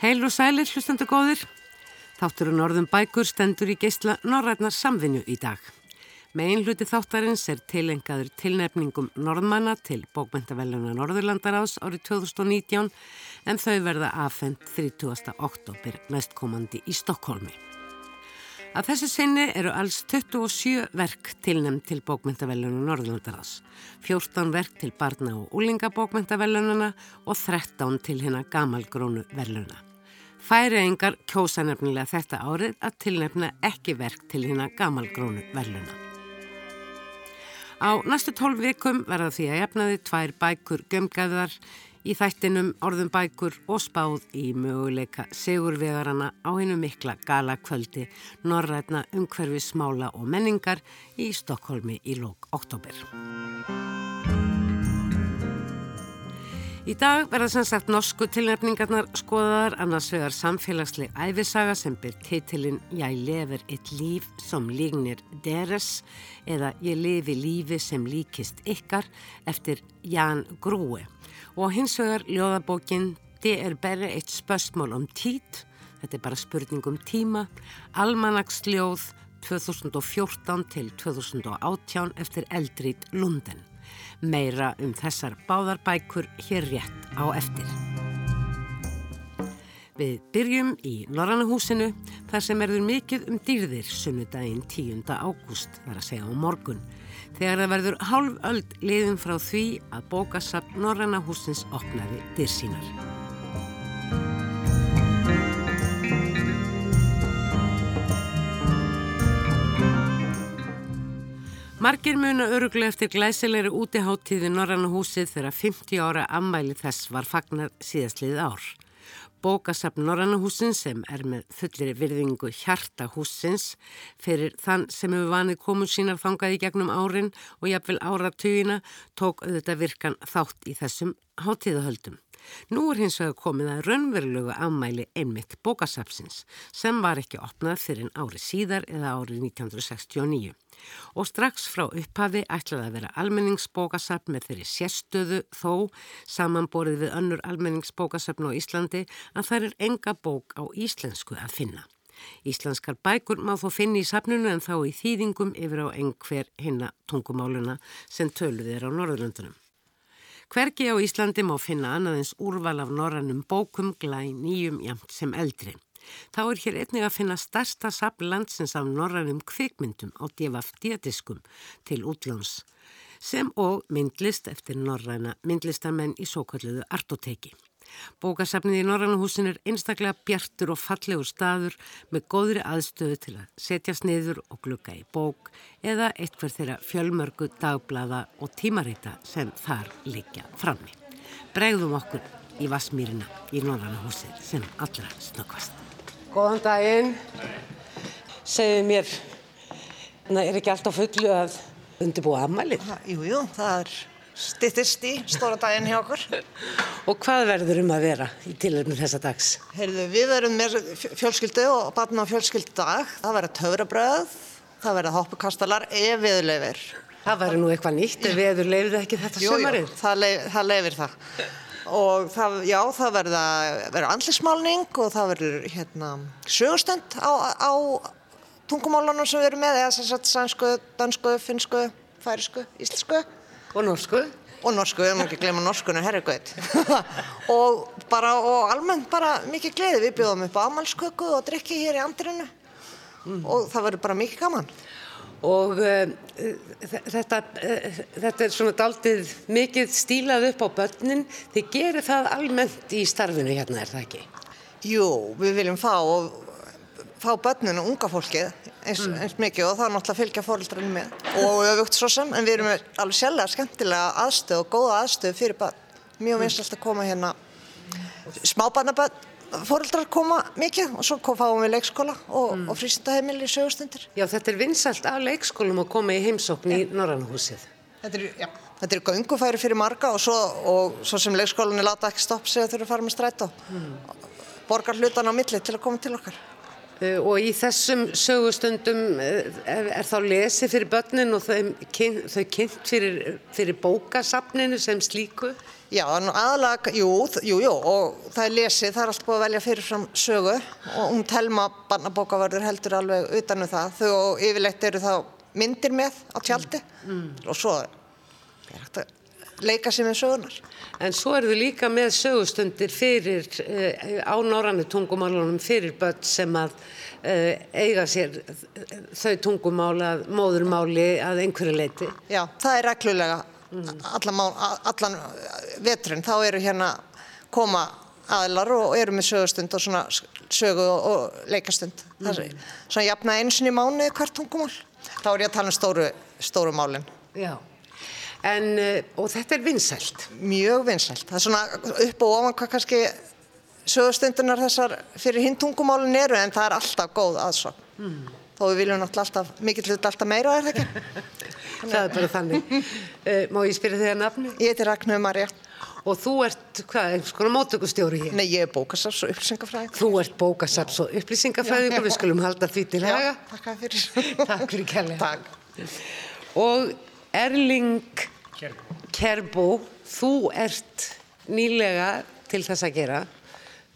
Heil og sælir hlustandu góðir. Þátturinn Norðum bækur stendur í geysla Norrætnar samvinnu í dag. Megin hluti þáttarins er tilengaður tilnefningum Norðmanna til bókmyndavelluna Norðurlandaráðs árið 2019 en þau verða afhengt 30. oktober næstkomandi í Stokkólmi. Að þessu sinni eru alls 27 verk tilnæmt til bókmyndavellunum Norðlandaráðs, 14 verk til barna- og úlingabókmyndavellununa og 13 til hérna gamalgrónu velluna. Færiðingar kjósa nefnilega þetta árið að tilnefna ekki verk til hérna gamalgrónu velluna. Á næstu tólf vikum verða því að jafnaði tvær bækur gömgæðar í þættinum orðum bækur og spáð í möguleika segurvegarana á hennu mikla gala kvöldi Norrætna umhverfi smála og menningar í Stokkólmi í lók oktober. Í dag verða sem sagt norsku tilnefningarnar skoðaðar annars vegar samfélagsleg æfisaga sem byr titilinn Ég lefur eitt líf som lígnir deres eða Ég lefi lífi sem líkist ykkar eftir Jan Grúi og hins vegar ljóðabókin Det er bara eitt spörsmál om tít, þetta er bara spurning um tíma, Almanaksljóð 2014 til 2018 eftir Eldrít Lunden. Meira um þessar báðarbækur hér rétt á eftir. Við byrjum í Norrannahúsinu þar sem erður mikið um dýrðir sunnudaginn 10. ágúst, þar að segja á morgun þegar það verður hálf öld liðum frá því að bókasafn Norranna húsins opnaði dyr Margir muna öruglega eftir glæsilegri útiháttíði Norranna húsið þegar 50 ára ammæli þess var fagnar síðastliðið ár. Bókasafn Norrannahúsins sem er með fullir virðingu hjartahúsins fyrir þann sem hefur vanið komu sínar fangaði gegnum árin og jafnvel áratugina tók auðvitað virkan þátt í þessum hátíðahöldum. Nú er hins vegar komið að raunverulegu afmæli einmitt bókasapsins sem var ekki opnað fyrir en ári síðar eða árið 1969 og strax frá upphafi ætlaði að vera almenningsbókasapn með þeirri sérstöðu þó samanborið við önnur almenningsbókasapn á Íslandi að það er enga bók á íslensku að finna. Íslenskar bækur má þó finna í sapnunu en þá í þýðingum yfir á einhver hinna tungumáluna sem töluð er á Norðurlöndunum. Hvergi á Íslandi má finna annaðins úrval af norrannum bókum glæ nýjum jamt sem eldri. Þá er hér einnig að finna starsta sapn landsins af norrannum kvikmyndum á DFD-diskum til útláns sem og myndlist eftir norranna myndlistamenn í svo kalluðu artoteki. Bókasafnið í Norrannahúsin er einstaklega bjartur og fallegur staður með góðri aðstöðu til að setjast niður og glukka í bók eða eitthvað þeirra fjölmörgu dagblada og tímarita sem þar liggja frammi. Bregðum okkur í Vasmýrina í Norrannahúsin sem allra snöggvast. Góðan daginn, segið mér, það er ekki alltaf fullu að undirbúa aðmælið? Jújú, jú, það er stittist í stóra daginn hjá okkur. Og hvað verður um að vera í tilhörnum þessa dags? Heyrðu, við verum með fjölskyldu og batna á fjölskyldudag. Það verður töfrabröð, það verður hoppukastalar ef viðleifir. Það verður nú eitthvað nýtt ef viður leifir ekki þetta sömarið? Jú, jú, það, leif, það leifir það. Og það, já, það verður andlismálning og það verður hérna, sögustönd á, á tungumálunum sem við erum með, eða sem sagt sænsku, dansku, finsku, færisku, íslensku. Og norsku. Og norsku, við erum ekki að glemja norskunu, herregauð. og bara, og almennt bara mikið gleði. Við bjóðum upp á amalsköku og drikki hér í andrinu mm. og það verður bara mikið gaman. Og uh, þetta, uh, þetta er svona daldið mikið stílað upp á börnin. Þið gerir það almennt í starfinu hérna, er það ekki? Jú, við viljum fá og fá börninu, unga fólkið eins, mm. eins mikið og það er náttúrulega að fylgja fóröldrann með og öfugt svo sem en við erum alveg sjálflega skemmtilega aðstöð og góða aðstöð fyrir börn mjög mm. vinslast að koma hérna smábarnabörn fóröldrar koma mikið og svo fáum við leikskóla og, mm. og frísindaheimil í sögustundir Já þetta er vinsalt af leikskólum að koma í heimsókn í Norrannhúsið Þetta er, já, þetta er gangufæri fyrir marga og svo, og svo sem leikskólinni láta ekki stopp sig að þurfa að fara með strætó mm. borgar hlutan á milli til að koma til okkar Uh, og í þessum sögustundum uh, er, er þá lesið fyrir börnin og þau, kyn, þau kynnt fyrir, fyrir bókasafninu sem slíku? Já, aðalega, jú, jú, jú, og það er lesið, það er alltaf búið að velja fyrirfram sögu og um telma barnabókavarður heldur alveg utanum það. Þau og yfirleitt eru þá myndir með á tjaldi mm. Mm. og svo er þetta leika sér með sögunar. En svo eru við líka með sögustundir fyrir uh, á norrannu tungumálunum fyrir börn sem að uh, eiga sér þau tungumála, móðurmáli að einhverju leiti. Já, það er reglulega. Allan, allan veturinn. Þá eru hérna koma aðlar og eru með sögustund og svona sögu og leikastund. Mm. Það svona jafna einsin í mánu hvert tungumál. Þá er ég að tala um stóru, stóru málinn. Já. En, eh, og þetta er vinsælt? Mjög vinsælt. Það er svona upp og ofan hvað kannski sögustundunar þessar fyrir hintungumálun eru en það er alltaf góð aðsók. Mm. Þó við viljum náttúrulega alltaf, mikill hlut alltaf meira, er það ekki? það er bara þannig. Uh, má ég spyrja þig að nafni? Ég heiti Ragnar Marja. Og þú ert, hvað, einhvers konar mótökustjóri hér? Nei, ég er bókasaps og upplýsingafræðing. Þú ert bókasaps og upplýsingafræðing og við skulum halda því til haga. Takk fyrir. Takk fyrir kærlega. Takk. Og Erling Kerbo, þú ert nýlega til þess að gera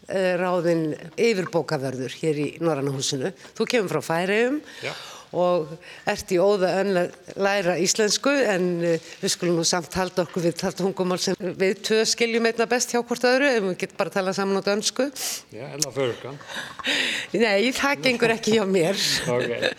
ráðin yfirbókavörður hér í Norrannahúsinu. Þú kemur frá Færiðum og ert í óða önn að læra íslensku en uh, við skulum nú samt halda okkur við það tungumál sem við tvö skiljum einna best hjá hvort öðru ef við getum bara að tala saman á dönsku. Já, eller förkan. Nej, það gengur ekki hjá mér. Okay.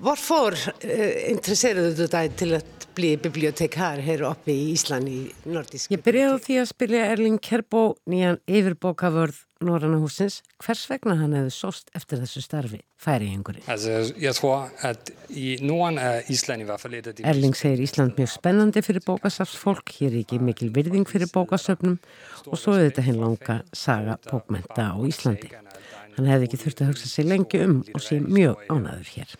Varför eh, intresserade du dig till att bli bibliotekar här uppe i Ísland í nordisk? Ég byrjaði á því að spilja Erling Kerbo nýjan yfirbókavörð Norranna húsins. Hvers vegna hann hefði sóst eftir þessu starfi? Færi í er í því... Erling segir Ísland mjög spennandi fyrir bókasafsfólk. Hér er ekki mikil virðing fyrir bókasöfnum og svo er þetta henn langa saga bókmenta á Íslandi. Hann hefði ekki þurft að hugsa sig lengi um og sé mjög ánaður hér.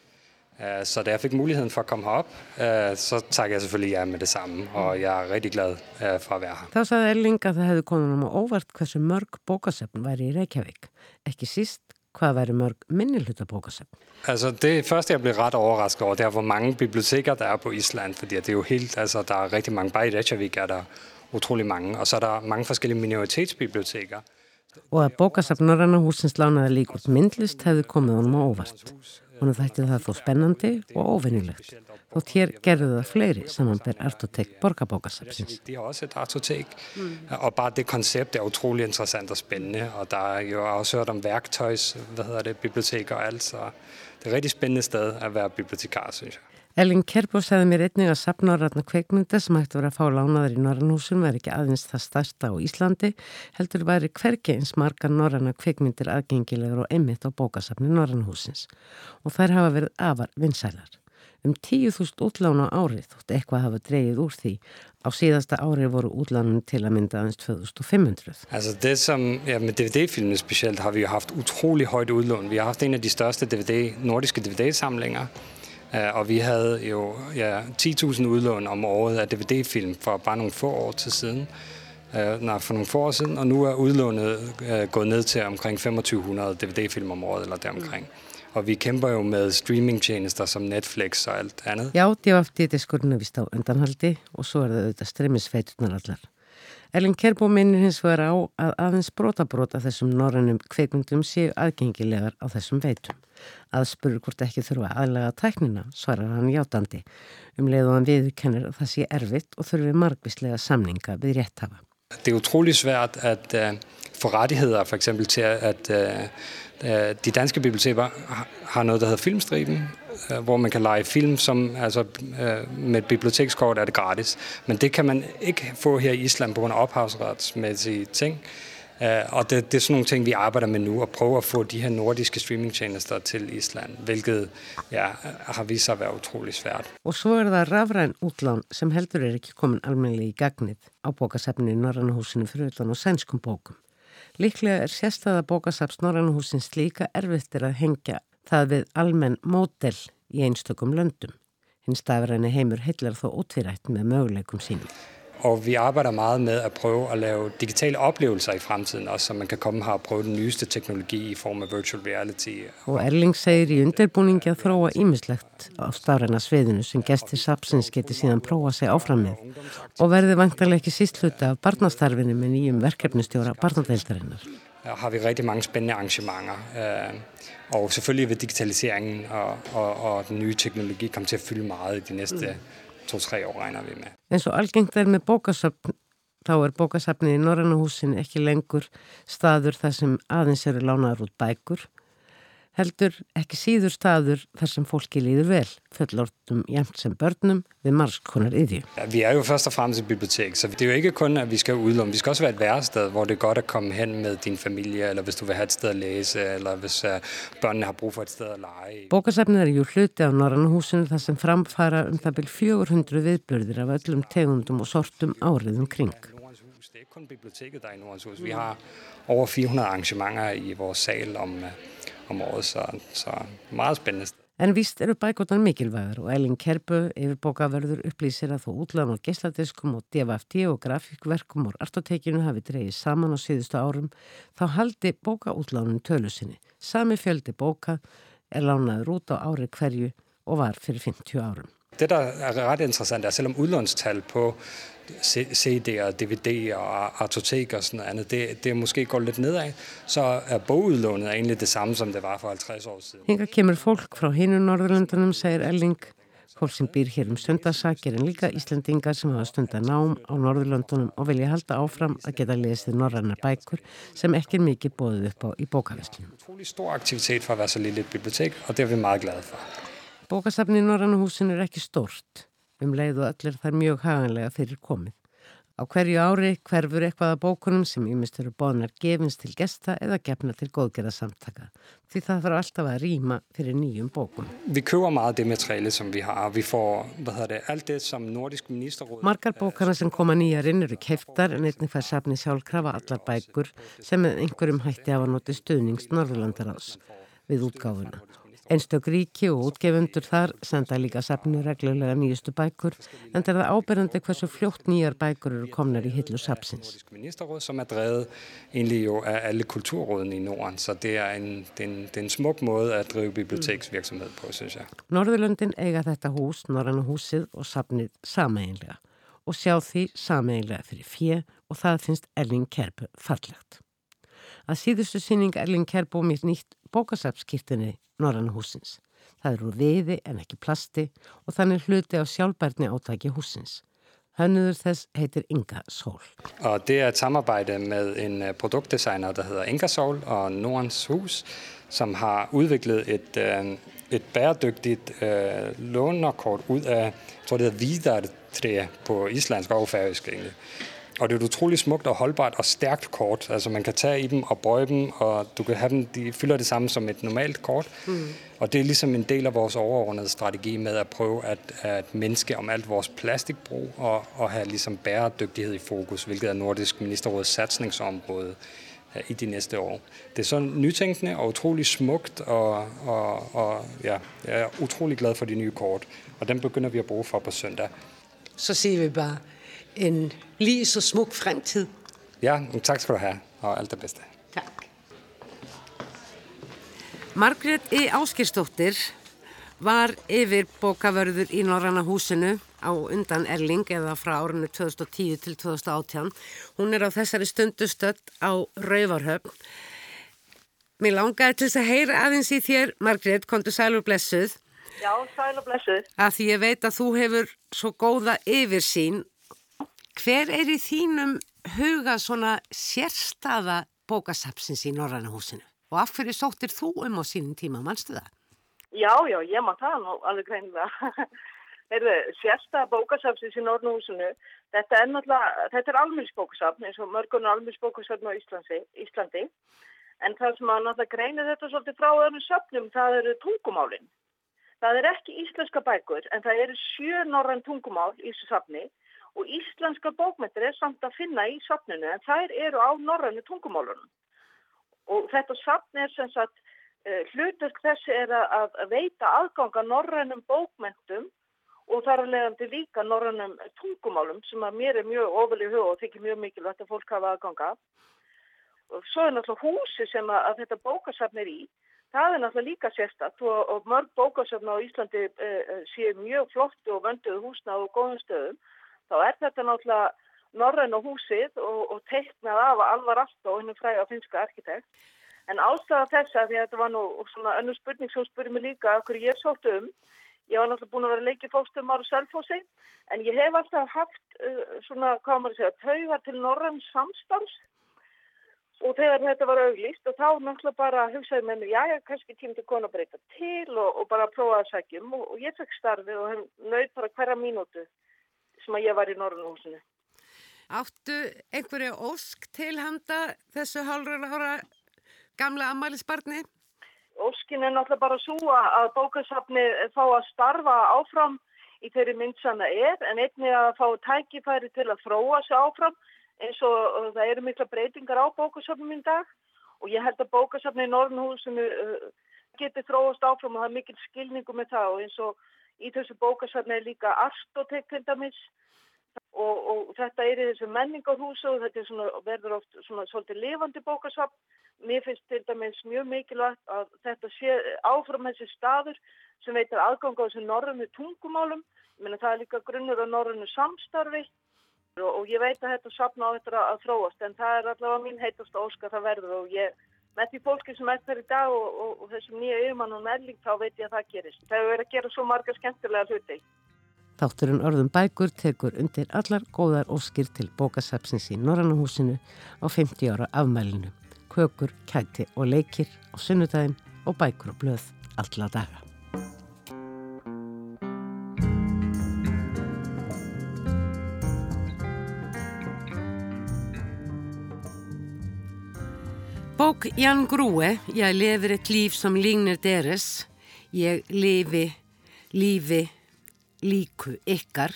Øh, så da jeg fik muligheden for at komme herop, øh, så takker jeg selvfølgelig ja med det samme, og jeg er rigtig glad øh, for at være her. Þá sagði Erling að það hefði konun um óvart hversu mörg bókasöfn væri i Reykjavík. Ekki síst hvað væri mörg minnilhuta bókasöfn? Altså det første, jeg blev ret overrasket over, det er, hvor mange biblioteker der er på Island, fordi det er jo helt, altså der er rigtig mange, bare i Reykjavík er der utrolig mange, og så er der mange forskellige minoritetsbiblioteker. Og að bókasöfn Norranna húsins lánaði lík út myndlist hefði komið honum á óvart. Hún þætti það þó spennandi og óvinnilegt. Þótt hér gerðu það fleiri samanber Artotek borgarbókarsapsins. De har også et Artotek, mm. og bare det koncept er utrolig interessant og spændende, og der er jo også hørt om værktøjs, hvad hedder det, biblioteker og alt, så det er et rigtig spændende sted at være bibliotekar, synes jeg. Elin Kerbó segði mér einnig að sapnáratna kveikmynda sem hægt voru að fá lánaðar í Norrannhúsum væri ekki aðeins það starsta á Íslandi, heldur væri hverki eins margar norranna kveikmyndir aðgengilegur og einmitt á bókasafni Norrannhúsins og þær hafa verið afar vinsælar. Um 10.000 útlána árið þótt eitthvað hafa dreyið úr því. Á síðasta árið voru útlánum til að mynda aðeins 2500. Altså det som, ja, med DVD-filmen specielt har vi jo haft utrolig højt udlån. Vi har haft en af de største DVD, nordiske DVD-samlinger. Øh, og vi havde jo ja, 10.000 udlån om året af DVD-film for bare nogle få år til siden. Uh, nej, for nogle få år siden, og nu er udlånet uh, gået ned til omkring 2500 DVD-film om året eller deromkring. Mm. Og vi kæmper jo med streamingtjenester som Netflix og alt andet. Já, DVD-diskurinn er vist á undanhaldi og svo er það auðvitað streymisveiturnar allar. Ellen Kerbo minnir hins vegar á að aðeins brota-brota þessum norrannum kveikmyndum séu aðgengilegar á þessum veitum. Aðspurur hvort ekki þurfa aðlega tæknina, svarar hann játandi. Um leið og hann viðkennir að það sé erfitt og þurfi margvíslega samninga við rétthafa. Det er utrolig svært at uh, få rettigheder for eksempel til at uh, de danske biblioteker har noget, der hedder Filmstriben, Øh, hvor man kan lege film, som altså, med et bibliotekskort er det gratis. Men det kan man ikke få her i Island på grund af ophavsretsmæssige ting. Uh, og det, det er sådan nogle ting, vi arbejder med nu, og prøver at få de her nordiske streamingtjenester til Island, hvilket ja, har vist sig at være utrolig svært. Og så er það rafræn útlán sem heldur er ekki komin almennilega í gagnið á bókasafni Norrannahúsinu fyrir utan og sænskum bókum. Líklega er sérstæða bókasaps Norrannahúsins líka erfittir að hengja það við almenn mótel í einstökum löndum. Hinn stafræni heimur heillar þó ótvirætt með möguleikum sínum. Og vi arbejder meget med at prøve at lave digitale oplevelser i fremtiden, også så man kan komme her og prøve den nyeste teknologi i form af virtual reality. Og Erling segir í undirbúningi að þróa ímislegt á stafræna sviðinu sem gestir sapsins geti síðan prófa sig áfram með og verði vantarlega ekki síst hluti af barnastarfinu með nýjum verkefnistjóra barnadeildarinnar. Her har vi rigtig mange spændende arrangementer, øh, og selvfølgelig vil digitaliseringen og, og, og den nye teknologi komme til at fylde meget i de næste mm to-tre år regnar við með. En svo algengt er með bókasöfn, þá er bókasöfnið í Norrannahúsin ekki lengur staður þar sem aðeins eru lánaður út bækur heldur ekki síður staður þar sem fólki líður vel, fullortum jæmt sem börnum við margskonar yðju. Ja, vi er jo først og fremmest et bibliotek, så det er jo ikke kun, at vi skal udlåne. Vi skal også være et værested, hvor det er godt at komme hen med din familie, eller hvis du vil have et sted at læse, eller hvis uh, børnene har brug for et sted at lege. Bókasafnið er jú hluti á Norrannahúsinu þar sem framfara um það byrj 400 viðblörðir af öllum tegundum og sortum áriðum kring. Det er ikke kun biblioteket, der er i Nordens Hus. Vi har over 400 arrangementer i vores sal om uh, om året, så, så meget spændende. En víst eru bækotan mikilvægur og Elin Kerbu yfir bókaverður upplýsir að þó útlæðan á geisladiskum og DFFD og grafíkverkum og artotekinu hafi dreyið saman á síðustu árum, þá haldi bókaútlæðanum tölu sinni. Sami fjöldi bóka er lánaður út á ári hverju og var fyrir 50 árum. Det, der er ret interessant, er selvom udlånstal på CD'er, DVD'er og artotek og sådan andet, det, det måske går lidt nedad, så er bogudlånet egentlig det samme, som det var for 50 år siden. Hinga kemur fólk frá hinu Norðurlandunum, segir Elling. Fólk sem býr hér um stundarsakir en líka Íslandingar sem hafa stunda nám á Norðurlandunum og vilja halda áfram að geta lesið norrannar bækur sem ekki er mikið bóðið upp á í bókavæslinu. Utrolig stor aktivitet for at være så lille et bibliotek, og det er vi meget glade for. Bókasafni í Norrannahúsinu er ekki stort, um leið og allir þar mjög haganlega fyrir komið. Á hverju ári hverfur eitthvað að bókunum sem ímest eru bóðnar gefins til gesta eða gefna til góðgerðarsamtaka, því það þarf alltaf að rýma fyrir nýjum bókum. Vi køber meget det materiale som vi har. Vi får, hvad hedder det, alt det som Nordisk Ministerråd... Margar bókana sem koma nýjarinn eru keiftar en einnig fær safni sjálfkrafa allar bækur sem með einhverjum hætti hafa notið stuðnings Norðurlandarás við útgáfuna Einstök ríki og útgefundur þar senda líka safnu reglulega nýjustu bækur en það er það ábyrjandi hversu fljótt nýjar bækur eru komnar í hillu. Ministerråd som er drevet egentlig jo af alle kulturrådene i Norden, så det er en, en, en smuk måde at drive biblioteksvirksomhed på, synes jeg. Norðurlöndin eiga þetta hús, Norrannu húsið og safnið sameinlega og sjá því sameinlega fyrir fjö og það finnst Erling Kerpu fallegt. Að síðustu síning Erling Kerpu mér nýtt bókasapskirtinni Norranna húsins. Það eru viði en ekki plasti og þannig hluti á sjálfbærni átæki húsins. Hönnuður þess heitir Inga Sol. Og det er et samarbejde med en øh, produktdesigner, der hedder Inga Sol og Nordens Hus, som har udviklet et, øh, et bæredygtigt øh, lånerkort ud af, jeg tror det hedder Vidar på islandsk og færøsk egentlig. Og det er et utroligt smukt og holdbart og stærkt kort. Altså man kan tage i dem og bøje dem, og du kan have dem, de fylder det samme som et normalt kort. Mm. Og det er ligesom en del af vores overordnede strategi med at prøve at, at mindske om alt vores plastikbrug og, og have ligesom bæredygtighed i fokus, hvilket er Nordisk Ministerråds satsningsområde i de næste år. Det er så nytænkende og utrolig smukt, og, og, og ja, jeg er utrolig glad for de nye kort, og dem begynder vi at bruge for på søndag. Så siger vi bare, en lys og smuk fremtid. Ja, tak skal du have, og alt det bedste. Tak. Margret E. Áskirstóttir var yfir bókavörður í Norranna húsinu á undan Erling eða frá árinu 2010 til 2018. Hún er á þessari stundu stödd á Rauvarhöfn. Mér langaði til þess að heyra aðeins í þér, Margret, kontu sælur blessuð. Já, sælur blessuð. Að því ég veit að þú hefur svo góða yfirsýn Hver er í þínum huga svona sérstaða bókasapsins í Norræna húsinu? Og af hverju sóttir þú um á sínum tíma, mannstu það? Já, já, ég maður það nú alveg greinilega. Sérstaða bókasapsins í Norræna húsinu, þetta er náttúrulega, þetta er almjölsbókasapn eins og mörgunar almjölsbókasapn á Íslandi, Íslandi. En það sem að náttúrulega greinir þetta svolítið frá öðrum söpnum, það eru tungumálinn. Það er ekki íslenska bækur en það eru sjö norræn tungumál í þessu sapni og íslenska bókmyndir er samt að finna í sapninu en þær eru á norrannu tungumálunum. Og þetta sapn er sem sagt, uh, hluturk þessi er að, veita aðganga norrannum bókmyndum og þar að leiðandi líka norrannum tungumálum sem að mér er mjög ofal í hug og þykir mjög mikilvægt að fólk hafa aðganga. Og svo er náttúrulega húsi sem að, að þetta bókasafn er í. Það er náttúrulega líka sérstatt og, og mörg bókasafn á Íslandi e, e, séu mjög flottu og vönduðu húsna og góðum stöðum. Þá er þetta náttúrulega norrann og húsið og, og teiknað af alvar alltaf og hennum fræða finska arkitekt. En ástæða þessa, því að þetta var nú svona önnur spurning sem spurði mig líka okkur ég sótt um, Ég var náttúrulega búin að vera leikið fókstum ára selfósi en ég hef alltaf haft uh, svona, hvað maður segja, taugar til norrann samstans og þegar þetta var auglýst og þá náttúrulega bara hugsaði með mér, já, ég kannski tím til konu að breyta til og, og bara prófa að segjum og, og ég fekk starfið og henn nöyð bara hverja mínútu sem að ég var í norrannhúsinu. Áttu einhverju ósk til handa þessu hálfur ára gamla ammælisbarni? óskin er náttúrulega bara svo að bókasafni fá að starfa áfram í þeirri mynd sem það er en einni að fá tækifæri til að þróa sig áfram eins og það eru mikla breytingar á bókasafnum í dag og ég held að bókasafni í Norðnhúsinu uh, getur þróast áfram og það er mikil skilningu með það og eins og í þessu bókasafni er líka arstotek til dæmis. Og, og þetta er í þessu menningarhúsu og þetta svona, verður oft svona svolítið lifandi bókasafn. Mér finnst til dæmis mjög mikilvægt að þetta sé áfram þessi staður sem veitir aðgang á þessu norrönu tungumálum. Meina það er líka grunnur á norrönu samstarfi. Og, og ég veit að þetta sapna á þetta að þróast en það er allavega mín heitast óska það verður og ég með því fólki sem er þar í dag og, og, og þessum nýja yfirmann og meðling þá veit ég að það gerist. Það hefur verið að gera svo marga skemmtilega hluti. Þátturinn Orðum Bækur tekur undir allar góðar óskir til bókasapsins í Norrannahúsinu á 50 ára afmælinu kökur, kæti og leikir á sunnudaginn og bækur og blöð alla daga. Bók Jan Grúe, ég lefur eitt líf sem lígnir deres, ég lifi, lífi, líku ykkar,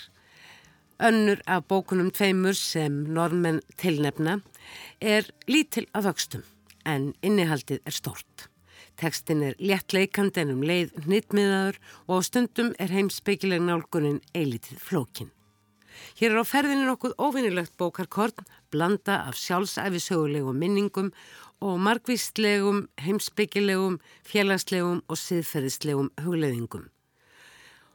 önnur af bókunum tveimur sem normenn tilnefna, er lítil að vöxtum en innihaldið er stort. Tekstin er léttleikand en um leið hnittmiðaður og á stundum er heimsbyggileg nálgunin eilitið flókin. Hér er á ferðinu nokkuð óvinnilegt bókarkorn, blanda af sjálfsæfisögulegum minningum og margvíslegum, heimsbyggilegum, félagslegum og siðferðislegum hugleðingum.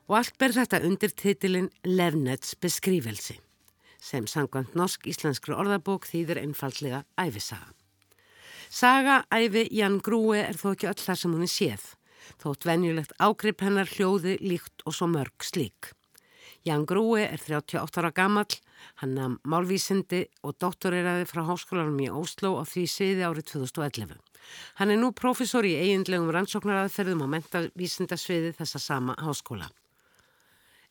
Og allt ber þetta undir titilin Levnets beskrífelsi sem sangant norsk-íslenskru orðabók þýðir einfallega æfisaga. Saga æfi Jan Grúi er þó ekki öll þar sem hún er séð, þótt venjulegt ágrip hennar hljóði líkt og svo mörg slík. Jan Grúi er 38 ára gammal, hann namn málvísindi og doktoreraði frá háskólanum í Óslo á því siði árið 2011. Hann er nú profesor í eiginlegum rannsóknaraðferðum á mentavísindasviði þessa sama háskóla.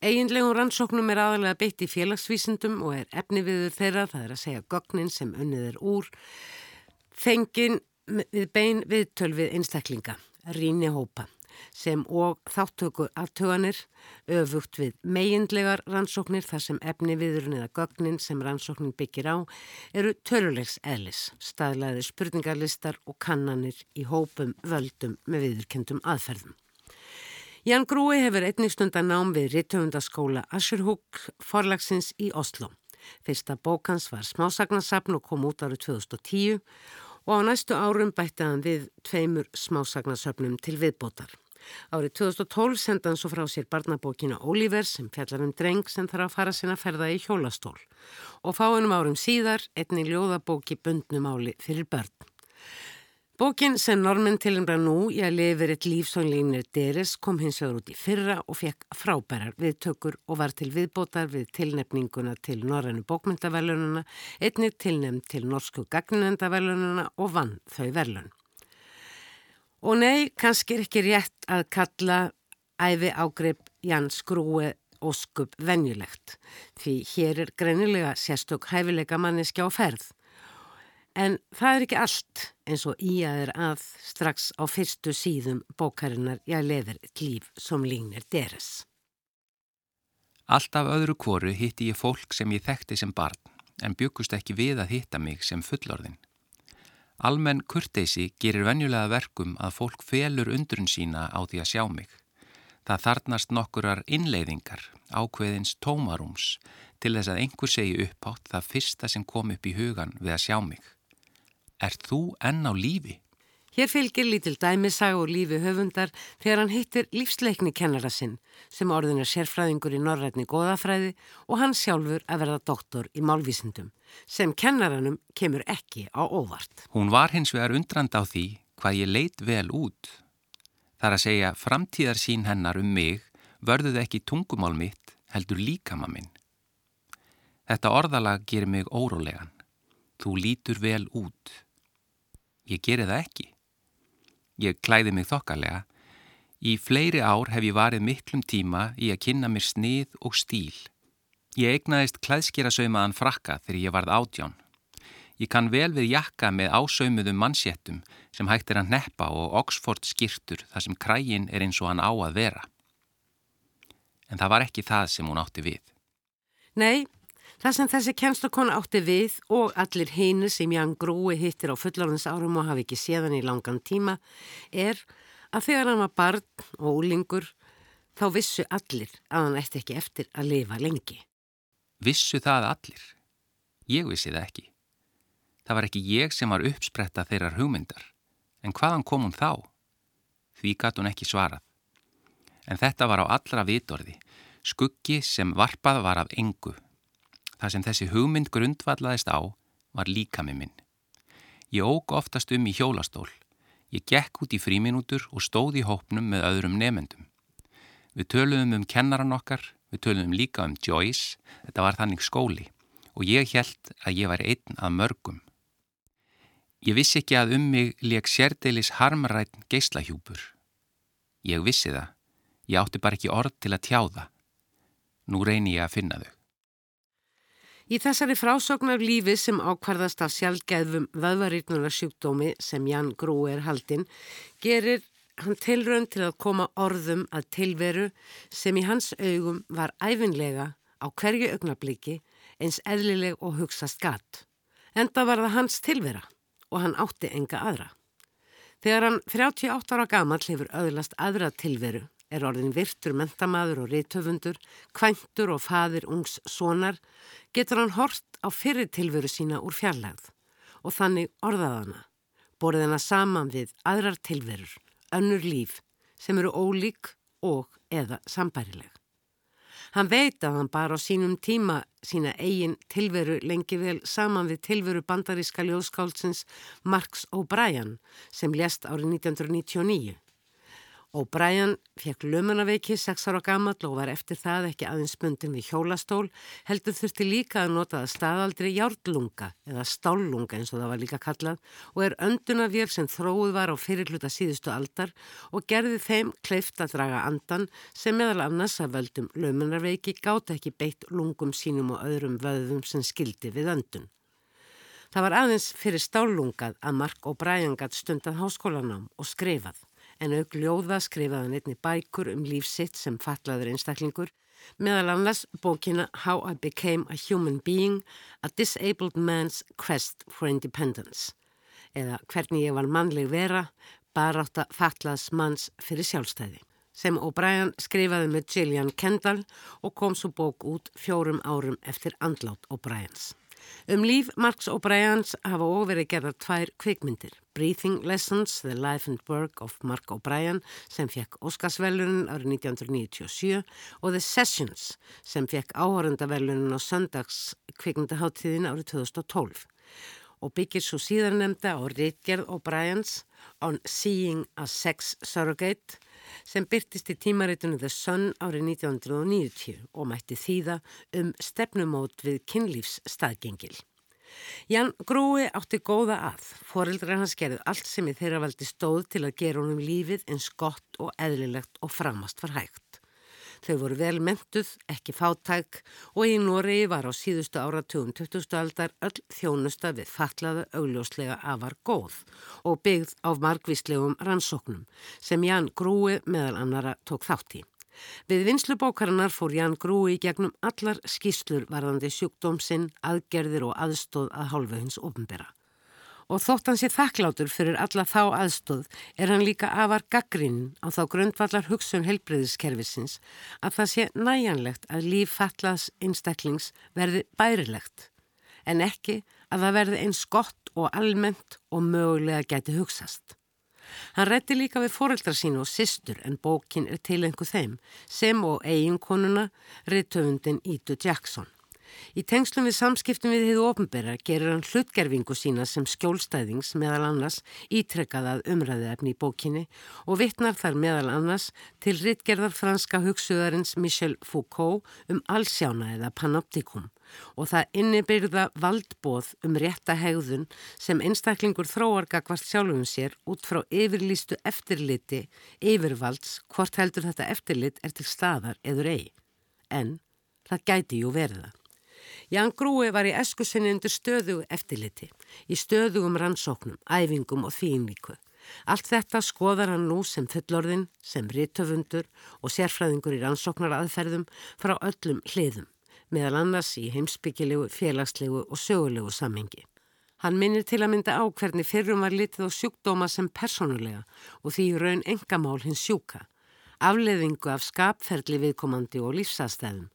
Eginlegum rannsóknum er aðalega beitt í félagsvísindum og er efni viður þeirra, það er að segja gögnin sem unnið er úr, fengin við bein viðtölvið einstaklinga, ríni hópa, sem og þáttöku aftöganir, öfugt við meginlegar rannsóknir þar sem efni viðurinn eða gögnin sem rannsóknin byggir á eru tölulegs eðlis, staðlaði spurningarlistar og kannanir í hópum völdum með viðurkendum aðferðum. Jan Grúi hefur einnig stundan nám við Rittöfundaskóla Asherhook forlagsins í Oslo. Fyrsta bókans var smásagnasapn og kom út árið 2010 og á næstu árum bætti hann við tveimur smásagnasöpnum til viðbótar. Árið 2012 senda hann svo frá sér barnabókina Oliver sem fjallar um dreng sem þarf að fara sinna ferða í hjólastól og fáinum árum síðar einnig ljóðabóki bundnumáli fyrir börn. Bókin sem normin tilnbra nú í að lifir eitt lífsónlínir Deres kom hins vegar út í fyrra og fekk frábærar viðtökur og var til viðbótar við tilnefninguna til norrænu bókmyndaverlununa, einnig tilnefn til norsku gagninendaverlununa og vann þau verlun. Og nei, kannski er ekki rétt að kalla æfi ágrip Jans Grúi óskup venjulegt, því hér er greinilega sérstök hæfileika manneski á ferð. En það er ekki allt eins og í að er að strax á fyrstu síðum bókarinnar ég leður líf som lígnir deres. Alltaf öðru kvoru hitti ég fólk sem ég þekkti sem barn en byggust ekki við að hitta mig sem fullorðin. Almenn kurteysi gerir venjulega verkum að fólk felur undrun sína á því að sjá mig. Það þarnast nokkurar innleiðingar, ákveðins tómarúms, til þess að einhver segi uppátt það fyrsta sem kom upp í hugan við að sjá mig. Er þú enn á lífi? Hér fylgir lítil dæmisag og lífi höfundar þegar hann hittir lífsleikni kennara sinn sem orðin er sérfræðingur í norrætni góðafræði og hann sjálfur að verða doktor í málvísindum sem kennaranum kemur ekki á óvart. Hún var hins vegar undrand á því hvað ég leit vel út. Þar að segja framtíðar sín hennar um mig vörðuð ekki tungumál mitt heldur líkama minn. Þetta orðalag gerir mig órólegan. Þú lítur vel út. Ég geri það ekki. Ég klæði mig þokkalega. Í fleiri ár hef ég varið miklum tíma í að kynna mér snið og stíl. Ég eignaðist klæðskera saumaðan frakka þegar ég varð átján. Ég kann vel við jakka með ásaumuðum mannsjettum sem hægt er að neppa og Oxford skýrtur þar sem krægin er eins og hann á að vera. En það var ekki það sem hún átti við. Nei, Það sem þessi kennslakona átti við og allir hinu sem Ján Grúi hittir á fullorðins árum og hafi ekki séðan í langan tíma er að þegar hann var barn og úlingur þá vissu allir að hann eftir ekki eftir að lifa lengi. Vissu það allir? Ég vissi það ekki. Það var ekki ég sem var uppspretta þeirrar hugmyndar. En hvaðan kom hún þá? Því gatt hún ekki svarað. En þetta var á allra vitorði, skuggi sem varpað var af engu Það sem þessi hugmynd grundvallaðist á var líkami minn. Ég óg oftast um í hjólastól. Ég gekk út í fríminútur og stóð í hópnum með öðrum nefendum. Við töluðum um kennaran okkar, við töluðum líka um Joyce, þetta var þannig skóli og ég held að ég var einn að mörgum. Ég vissi ekki að um mig leik sérdeilis harmarætn geyslahjúpur. Ég vissi það, ég átti bara ekki orð til að tjá það. Nú reyni ég að finna þau. Í þessari frásögnar lífi sem ákvarðast af sjálfgeðfum vöðvarýrnunarsjúkdómi sem Jan Grú er haldinn gerir hann tilrönd til að koma orðum að tilveru sem í hans augum var æfinlega á hverju augnabliki eins eðlileg og hugsa skatt. Enda var það hans tilvera og hann átti enga aðra. Þegar hann 38 ára gamal hefur öðlast aðra tilveru er orðin virtur mentamaður og rítöfundur, kvæntur og fadir ungs sonar, getur hann hort á fyrir tilveru sína úr fjarlagð og þannig orðaðana, borðið hana saman við aðrar tilverur, önnur líf sem eru ólík og eða sambærileg. Hann veit að hann bara á sínum tíma sína eigin tilveru lengi vel saman við tilveru bandaríska ljóðskálsins Marx O'Brien sem lést árið 1999 og Brian fekk lömunaveiki 6 ára gammal og var eftir það ekki aðeins bundin við hjólastól heldur þurfti líka að nota það staðaldri járlunga eða stállunga eins og það var líka kallað og er öndunavél sem þróið var á fyrirluta síðustu aldar og gerði þeim kleift að draga andan sem meðal annars að völdum lömunarveiki gáta ekki beitt lungum sínum og öðrum vöðum sem skildi við öndun. Það var aðeins fyrir stállungað að Mark og Brian gatt stundað háskólanám og skrifað en auk ljóða skrifaði hann einni bækur um lífsitt sem fatlaður einstaklingur, meðal annars bókina How I Became a Human Being, A Disabled Man's Quest for Independence, eða Hvernig ég var mannleg vera, barátt að fatlaðs manns fyrir sjálfstæði, sem O'Brien skrifaði með Gillian Kendall og kom svo bók út fjórum árum eftir andlát O'Briens. Um líf Marx O'Briens hafa óverið gerðar tvær kvikmyndir. Breathing Lessons, The Life and Work of Mark O'Brien sem fekk Óskarsvellunin árið 1997 og The Sessions sem fekk áhörundavellunin á söndags kvikmyndaháttíðin árið 2012 og byggir svo síðan nefnda á Ritgerð O'Briens on Seeing a Sex Surrogate sem byrtist í tímaritunum The Sun árið 1990 og mætti þýða um stefnumót við kynlífs staðgengil. Jan Grúi átti góða að, foreldrar hans gerði allt sem í þeirra valdi stóð til að gera honum lífið eins gott og eðlilegt og framast var hægt. Þau voru vel mentuð, ekki fátæk og í Noregi var á síðustu áratugum 20. aldar öll þjónusta við fatlaða augljóslega afar góð og byggð á margvíslegum rannsóknum sem Jan Grúi meðal annara tók þátt í. Við vinslubókarinnar fór Jan Grúi gegnum allar skýslur varðandi sjúkdómsinn, aðgerðir og aðstóð að hálfu hins ofnbera Og þótt hann sé þakklátur fyrir alla þá aðstóð er hann líka afar gaggrinn á þá grundvallar hugsun helbreyðiskerfisins að það sé næjanlegt að líf fallaðs einstaklings verði bærilegt en ekki að það verði eins gott og almennt og mögulega geti hugsast. Hann rétti líka við foreldra sínu og sýstur en bókin er til einhver þeim sem og eiginkonuna riðtöfundin Ídu Jackson. Í tengslum við samskiptum við þið ofnbæra gerir hann hlutgerfingu sína sem skjólstæðings meðal annars ítrekkað umræðu efni í bókinni og vittnar þar meðal annars til rittgerðar franska hugsuðarins Michel Foucault um allsjána eða panoptikum og það innibyrða valdbóð um rétta hegðun sem einstaklingur þróargakvart sjálfum sér út frá yfirlýstu eftirliti yfirvalds hvort heldur þetta eftirlit er til staðar eður ei. En það gæti jú verða. Jan Grúi var í eskusinni undir stöðugu eftirliti, í stöðugum rannsóknum, æfingum og þýjumvíku. Allt þetta skoðar hann nú sem fullorðin, sem rítöfundur og sérfræðingur í rannsóknaraðferðum frá öllum hliðum, meðal annars í heimsbyggilegu, félagslegu og sögulegu samhengi. Hann minnir til að mynda á hvernig fyrrum var litið á sjúkdóma sem personulega og því raun engamál hins sjúka, afleðingu af skapferðli viðkomandi og lífsastæðum,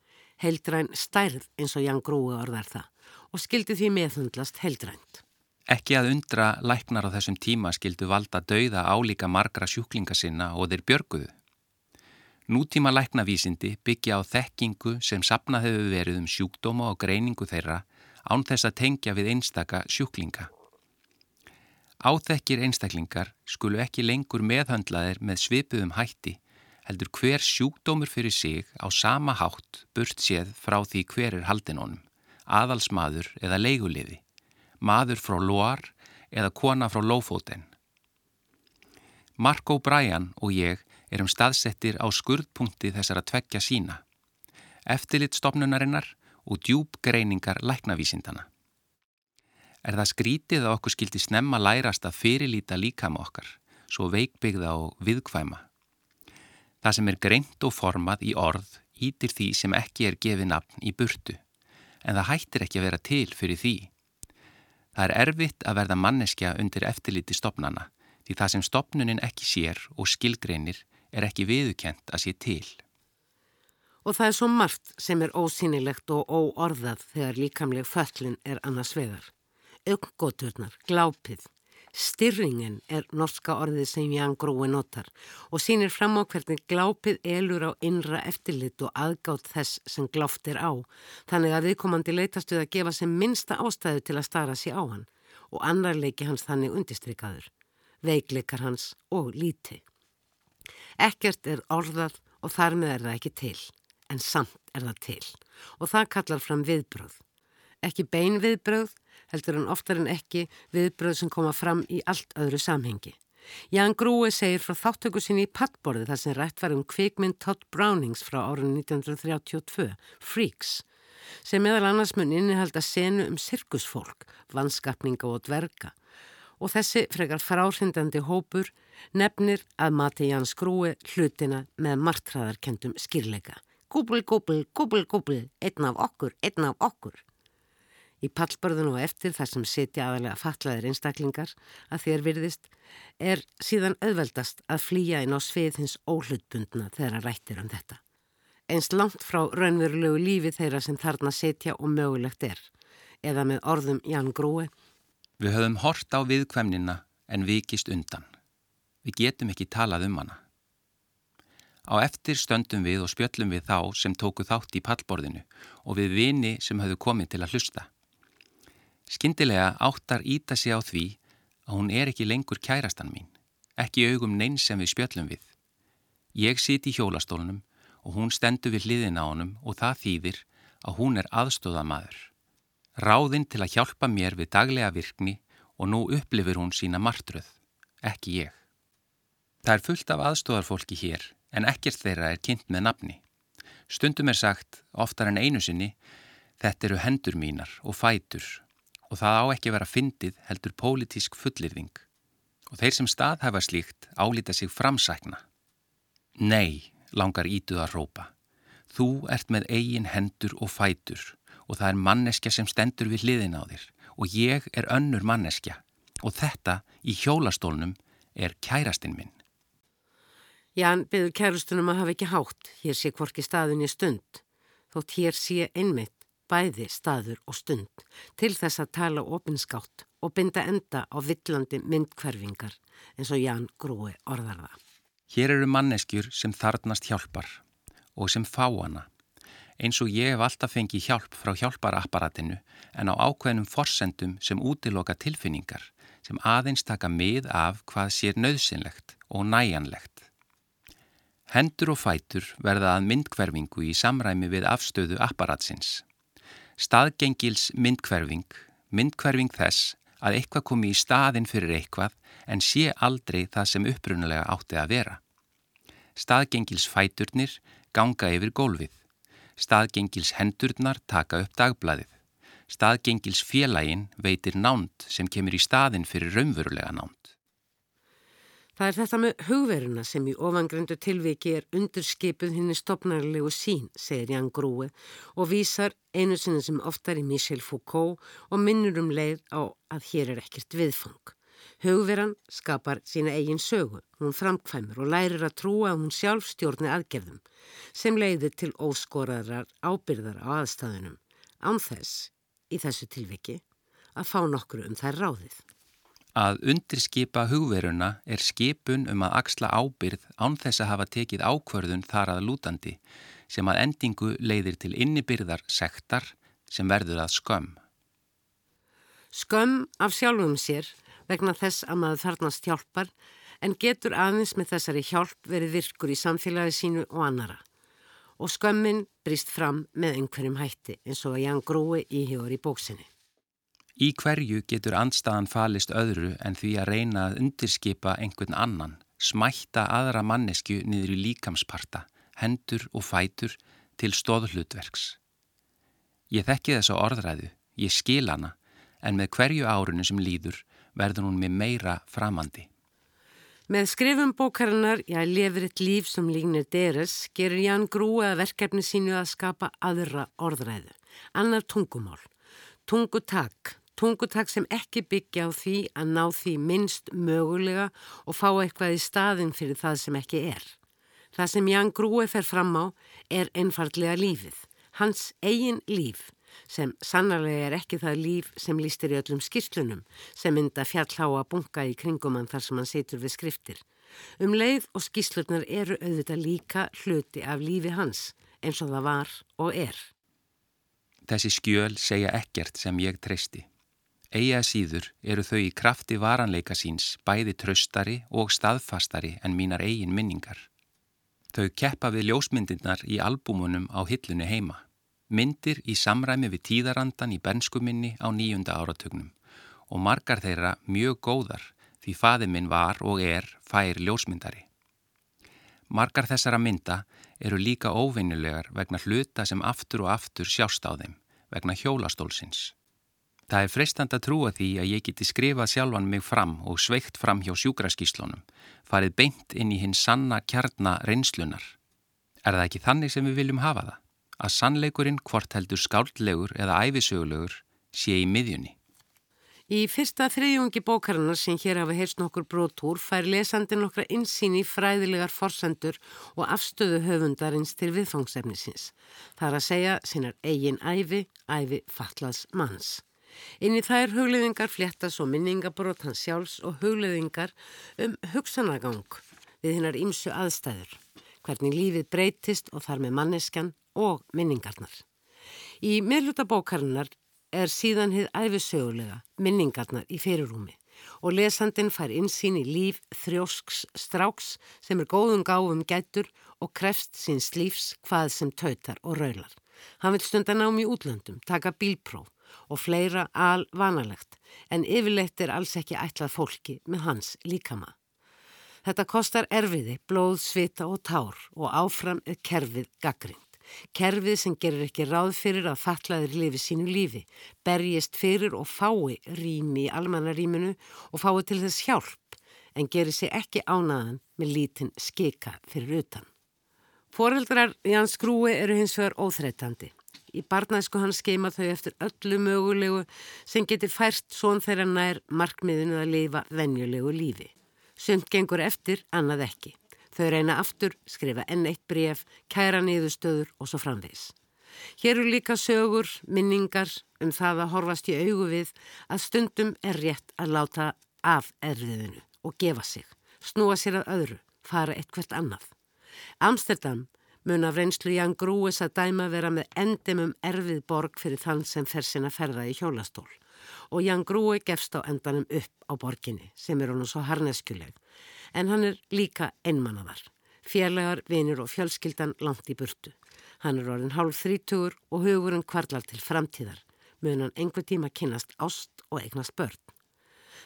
heildræn stærð eins og Jan Grúi orðar það og skildi því meðhundlast heildrænt. Ekki að undra læknar á þessum tíma skildu valda dauða álíka margra sjúklinga sinna og þeir björguðu. Nútíma læknavísindi byggja á þekkingu sem sapnað hefur verið um sjúkdóma og greiningu þeirra án þess að tengja við einstaka sjúklinga. Áþekkir einstaklingar skulu ekki lengur meðhöndlaðir með svipuðum hætti heldur hver sjúkdómur fyrir sig á sama hátt burt séð frá því hver er haldin honum, aðalsmaður eða leiguliði, maður frá Loar eða kona frá Lófóten. Mark O'Brien og ég erum staðsettir á skurðpunkti þessara tveggja sína, eftirlitstofnunarinnar og djúbgreiningar læknavísindana. Er það skrítið að okkur skildi snemma lærast að fyrirlíta líkam okkar, svo veikbyggða og viðkvæma? Það sem er greint og formað í orð ítir því sem ekki er gefið nafn í burtu, en það hættir ekki að vera til fyrir því. Það er erfitt að verða manneskja undir eftirliti stopnana, því það sem stopnunin ekki sér og skilgreinir er ekki viðukent að sé til. Og það er svo margt sem er ósýnilegt og óorðað þegar líkamleg föllin er annars vegar. Önggoturnar, glápið, Styrringen er norska orðið sem Jan Grói notar og sínir fram á hvernig glápið elur á innra eftirlit og aðgátt þess sem gláft er á, þannig að viðkomandi leitast við að gefa sem minsta ástæðu til að stara sér á hann og annar leiki hans þannig undistrykkaður, veikleikar hans og líti. Ekkert er orðað og þar með er það ekki til, en samt er það til og það kallar fram viðbröð. Ekki bein viðbröð, heldur hann oftar en ekki viðbröð sem koma fram í allt öðru samhengi. Jan Grúi segir frá þáttöku sinni í pattborði þar sem rætt var um kvikmynd Todd Brownings frá árun 1932, Freaks, sem meðal annars mun innihalda senu um sirkusfólk, vannskapninga og dverga. Og þessi frekar fráhrindandi hópur nefnir að mati Jans Grúi hlutina með martraðarkendum skýrleika. Gúbl, gúbl, gúbl, gúbl, einn af okkur, einn af okkur. Í pallbörðun og eftir þar sem setja aðalega fatlaðir einstaklingar að þér virðist er síðan auðveldast að flýja inn á svið hins óhlutbundna þegar að rættir um þetta. Einst langt frá raunverulegu lífi þeirra sem þarna setja og mögulegt er, eða með orðum Ján Grói. Við höfum hort á viðkvæmnina en vikist undan. Við getum ekki talað um hana. Á eftir stöndum við og spjöllum við þá sem tóku þátt í pallborðinu og við vini sem höfðu komið til að hlusta. Skyndilega áttar íta sig á því að hún er ekki lengur kærastan mín, ekki augum neins sem við spjöllum við. Ég siti í hjólastólunum og hún stendur við hliðin á honum og það þýðir að hún er aðstóðamaður. Ráðinn til að hjálpa mér við daglega virkni og nú upplifir hún sína martröð, ekki ég. Það er fullt af aðstóðarfólki hér en ekkert þeirra er kynnt með nafni. Stundum er sagt, oftar en einu sinni, þetta eru hendur mínar og fætur og það á ekki vera fyndið heldur pólitísk fullirðing og þeir sem staðhæfa slíkt álita sig framsækna. Nei, langar ítuð að rópa. Þú ert með eigin hendur og fætur og það er manneskja sem stendur við hliðin á þér og ég er önnur manneskja Og þetta í hjólastólnum er kærastinn minn. Jan byður kærustunum að hafa ekki hátt, hér sé hvorki staðin í stund, þótt hér sé einmitt bæði staður og stund til þess að tala opinskátt og binda enda á villandi myndkverfingar eins og Jan Grúi orðar það. Hér eru manneskjur sem þarnast hjálpar og sem fá hana eins og ég hef alltaf fengið hjálp frá hjálparapparatinu en á ákveðnum forsendum sem útiloka tilfinningar sem aðeins taka mið af hvað sér nöðsynlegt og næjanlegt. Hendur og fætur verða að myndkverfingu í samræmi við afstöðu apparatsins. Staðgengils myndkverfing, myndkverfing þess að eitthvað komi í staðin fyrir eitthvað en sé aldrei það sem upprunalega átti að vera. Staðgengils fæturnir ganga yfir gólfið. Staðgengils hendurnar taka upp dagbladið. Staðgengils félagin veitir nánd sem kemur í staðin fyrir raunverulega nánd. Það er þetta með hugveruna sem í ofangröndu tilviki er undurskipuð henni stopnarlegu sín, segir Jan Grúi og vísar einu sinni sem oftar í Michel Foucault og minnur um leið á að hér er ekkert viðfang. Hugveran skapar sína eigin sögu, hún framkvæmur og lærir að trúa að hún sjálf stjórni aðgerðum sem leiðir til óskoraðrar ábyrðar á aðstæðunum, ánþess, í þessu tilviki, að fá nokkru um þær ráðið. Að undirskipa hugveruna er skipun um að axla ábyrð án þess að hafa tekið ákvörðun þar að lútandi sem að endingu leiðir til innibyrðar sektar sem verður að skömm. Skömm af sjálfum sér vegna þess að maður þarnast hjálpar en getur aðeins með þessari hjálp verið virkur í samfélagi sínu og annara. Og skömmin brist fram með einhverjum hætti eins og að Jan Grúi íhjóður í bóksinni. Í hverju getur andstaðan falist öðru en því að reyna að undirskipa einhvern annan, smætta aðra mannesku niður í líkamsparta, hendur og fætur til stóðhlutverks. Ég þekki þessa orðræðu, ég skil hana, en með hverju árunu sem líður verður hún með meira framandi. Með skrifum bókarinnar Ég lefur eitt líf sem lígnir deres gerir Ján Grúi að verkefni sínu að skapa aðra orðræðu, annar tungumál, tungutak, tungutak sem ekki byggja á því að ná því minnst mögulega og fá eitthvað í staðin fyrir það sem ekki er. Það sem Jan Grúi fer fram á er einfardlega lífið, hans eigin líf sem sannarlega er ekki það líf sem lístir í öllum skýrslunum sem mynda fjallháa bunga í kringum hann þar sem hann situr við skriftir. Um leið og skýrslurnar eru auðvitað líka hluti af lífi hans eins og það var og er. Þessi skjöl segja ekkert sem ég treysti. Eia síður eru þau í krafti varanleika síns bæði tröstari og staðfastari en mínar eigin minningar. Þau keppa við ljósmyndirnar í albúmunum á hillunni heima. Myndir í samræmi við tíðarandan í benskuminni á nýjunda áratögnum og margar þeirra mjög góðar því faði minn var og er fær ljósmyndari. Margar þessara mynda eru líka óvinnulegar vegna hluta sem aftur og aftur sjást á þeim, vegna hjólastólsins. Það er freistand að trúa því að ég geti skrifað sjálfan mig fram og sveikt fram hjá sjúkraskíslunum, farið beint inn í hinn sanna kjarnar reynslunar. Er það ekki þannig sem við viljum hafa það? Að sannleikurinn hvort heldur skáldlegur eða æfisögulegur sé í miðjunni. Í fyrsta þriðjungi bókarinnar sem hér hafa heyrst nokkur brótúr fær lesandi nokkra insýn í fræðilegar forsendur og afstöðu höfundarins til viðfangsefnisins. Það er að segja sinnar eigin æfi, æfi fatlaðs manns. Inn í þær hugleðingar fléttas og minningabrót hans sjálfs og hugleðingar um hugsanagang við hinnar ímsu aðstæður, hvernig lífið breytist og þar með manneskjan og minningarnar. Í miðluta bókarinnar er síðan hið æfisögulega minningarnar í fyrirrúmi og lesandin fær insýn í líf þrjósks stráks sem er góðum gáfum gætur og krefst síns lífs hvað sem tautar og raular. Hann vil stunda nám í útlöndum, taka bílpróf og fleira al vanalegt en yfirleitt er alls ekki ætlað fólki með hans líkama. Þetta kostar erfiði, blóð, svita og tár og áfram er kerfið gaggrind. Kerfið sem gerir ekki ráð fyrir að fatlaðir lifi sínu lífi, berjist fyrir og fái rými í almannaríminu og fái til þess hjálp en gerir sig ekki ánaðan með lítinn skika fyrir utan. Fóreldrar Jans Grúi eru hins vegar óþreytandi. Í barnæsku hann skeima þau eftir öllu mögulegu sem getur fært svon þeirra nær markmiðinu að lifa venjulegu lífi. Sumt gengur eftir, annað ekki. Þau reyna aftur, skrifa enn eitt bref, kæra niðurstöður og svo framvegs. Hér eru líka sögur, minningar um það að horfast í augu við að stundum er rétt að láta af erfiðinu og gefa sig, snúa sér að öðru, fara eitthvert annað. Amsterdam mun af reynslu Jan Grúes að dæma vera með endimum erfið borg fyrir þann sem fer sinna ferða í hjólastól og Jan Grúi gefst á endanum upp á borginni sem er honum svo harneskjuleg en hann er líka einmannaðar, fjarlagar, vinir og fjölskyldan langt í burtu. Hann er orðin hálf þrítugur og hugurinn kvarlar til framtíðar, mun hann einhver tíma kynast ást og eignast börn.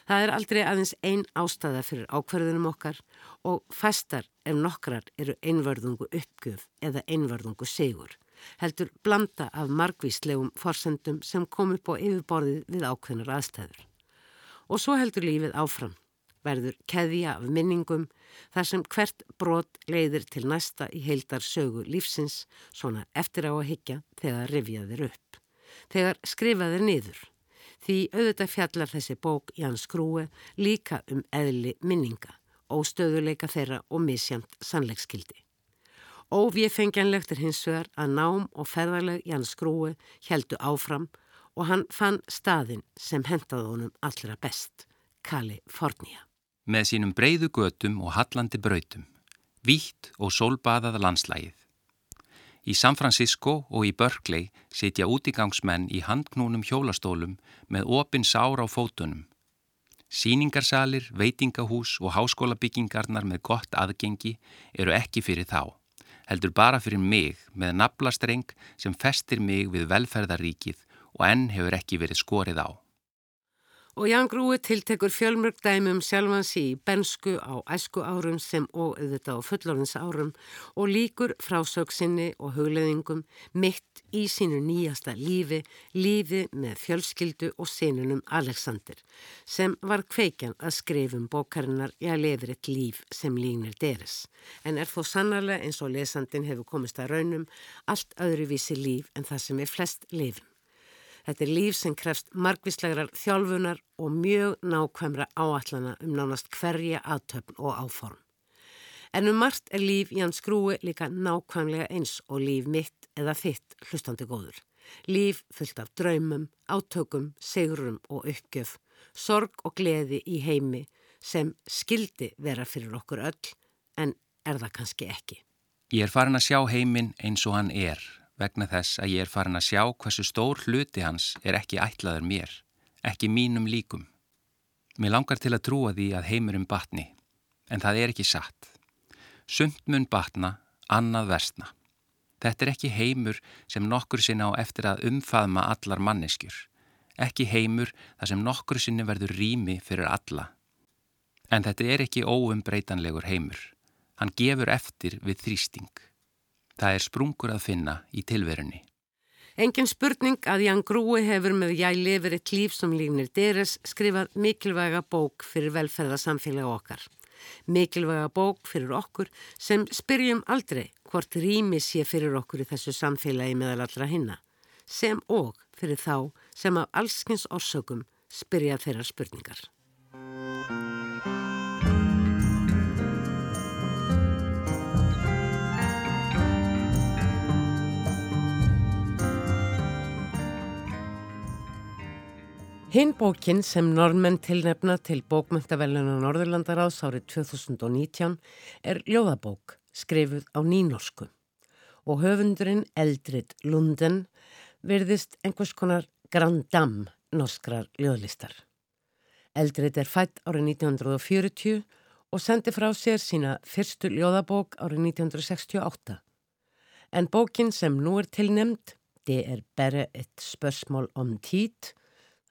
Það er aldrei aðeins einn ástæða fyrir ákverðunum okkar og fæstar ef nokkrar eru einvörðungu uppgjöf eða einvörðungu sigur. Heldur blanda af margvíslegum forsendum sem kom upp á yfirborðið við ákveðnar aðstæður. Og svo heldur lífið áfram. Verður keðja af minningum þar sem hvert brot leiðir til næsta í heildar sögu lífsins svona eftir á að higgja þegar rifjaðir upp. Þegar skrifaðir niður því auðvitað fjallar þessi bók Jans Skrúi líka um eðli minninga, óstöðuleika þeirra og misjamt sannleikskildi. Óvífengjanlegt er hins vegar að nám og ferðarleg Jans Skrúi heldu áfram og hann fann staðin sem hendaði honum allra best, Kalifornia. Með sínum breyðu götum og hallandi brautum, vítt og sólbaðað landslægið, Í San Francisco og í Berkeley sitja útigangsmenn í handknúnum hjólastólum með opin sár á fótunum. Sýningarsalir, veitingahús og háskólabyggingarnar með gott aðgengi eru ekki fyrir þá, heldur bara fyrir mig með naflastreng sem festir mig við velferðaríkið og enn hefur ekki verið skorið á og Ján Grúi tiltekur fjölmörg dæmum sjálfans í bensku á æsku árum sem og auðvitað á fullorins árum og líkur frásöksinni og hugleðingum mitt í sínu nýjasta lífi, lífi með fjölskyldu og sinunum Alexander sem var kveikjan að skrifum bókarinnar ég lefur eitt líf sem lígnir deres en er þó sannarlega eins og lesandin hefur komist að raunum allt öðruvísi líf en það sem er flest lifum. Þetta er líf sem krefst margvíslegar þjálfunar og mjög nákvæmra áallana um nánast hverja aðtöfn og áform. En um margt er líf Ján Skrúi líka nákvæmlega eins og líf mitt eða þitt hlustandi góður. Líf fullt af draumum, átökum, segurum og uppgjöf, sorg og gleði í heimi sem skildi vera fyrir okkur öll en er það kannski ekki. Ég er farin að sjá heiminn eins og hann er vegna þess að ég er farin að sjá hversu stór hluti hans er ekki ætlaður mér, ekki mínum líkum. Mér langar til að trúa því að heimurum batni, en það er ekki satt. Sumt mun batna, annað versna. Þetta er ekki heimur sem nokkur sinna á eftir að umfaðma allar manneskjur. Ekki heimur þar sem nokkur sinni verður rými fyrir alla. En þetta er ekki óumbreytanlegur heimur. Hann gefur eftir við þrýsting. Það er sprungur að finna í tilverunni. Engin spurning að Ján Grúi hefur með Ég lifir eitt líf sem lífnir deres skrifað mikilvæga bók fyrir velferðarsamfélag okkar. Mikilvæga bók fyrir okkur sem spyrjum aldrei hvort rými sé fyrir okkur í þessu samfélagi meðal allra hinna. Sem og fyrir þá sem af allskins orsökum spyrja þeirra spurningar. Hinn bókin sem normenn tilnefna til bókmyndavellinu Norðurlandaráðs árið 2019 er ljóðabók skrifuð á nínorsku og höfundurinn Eldrid Lunden verðist einhvers konar grandam norskrar ljóðlistar. Eldrid er fætt árið 1940 og sendi frá sér sína fyrstu ljóðabók árið 1968. En bókin sem nú er tilnefnd, det er bara eitt spörsmál om tít,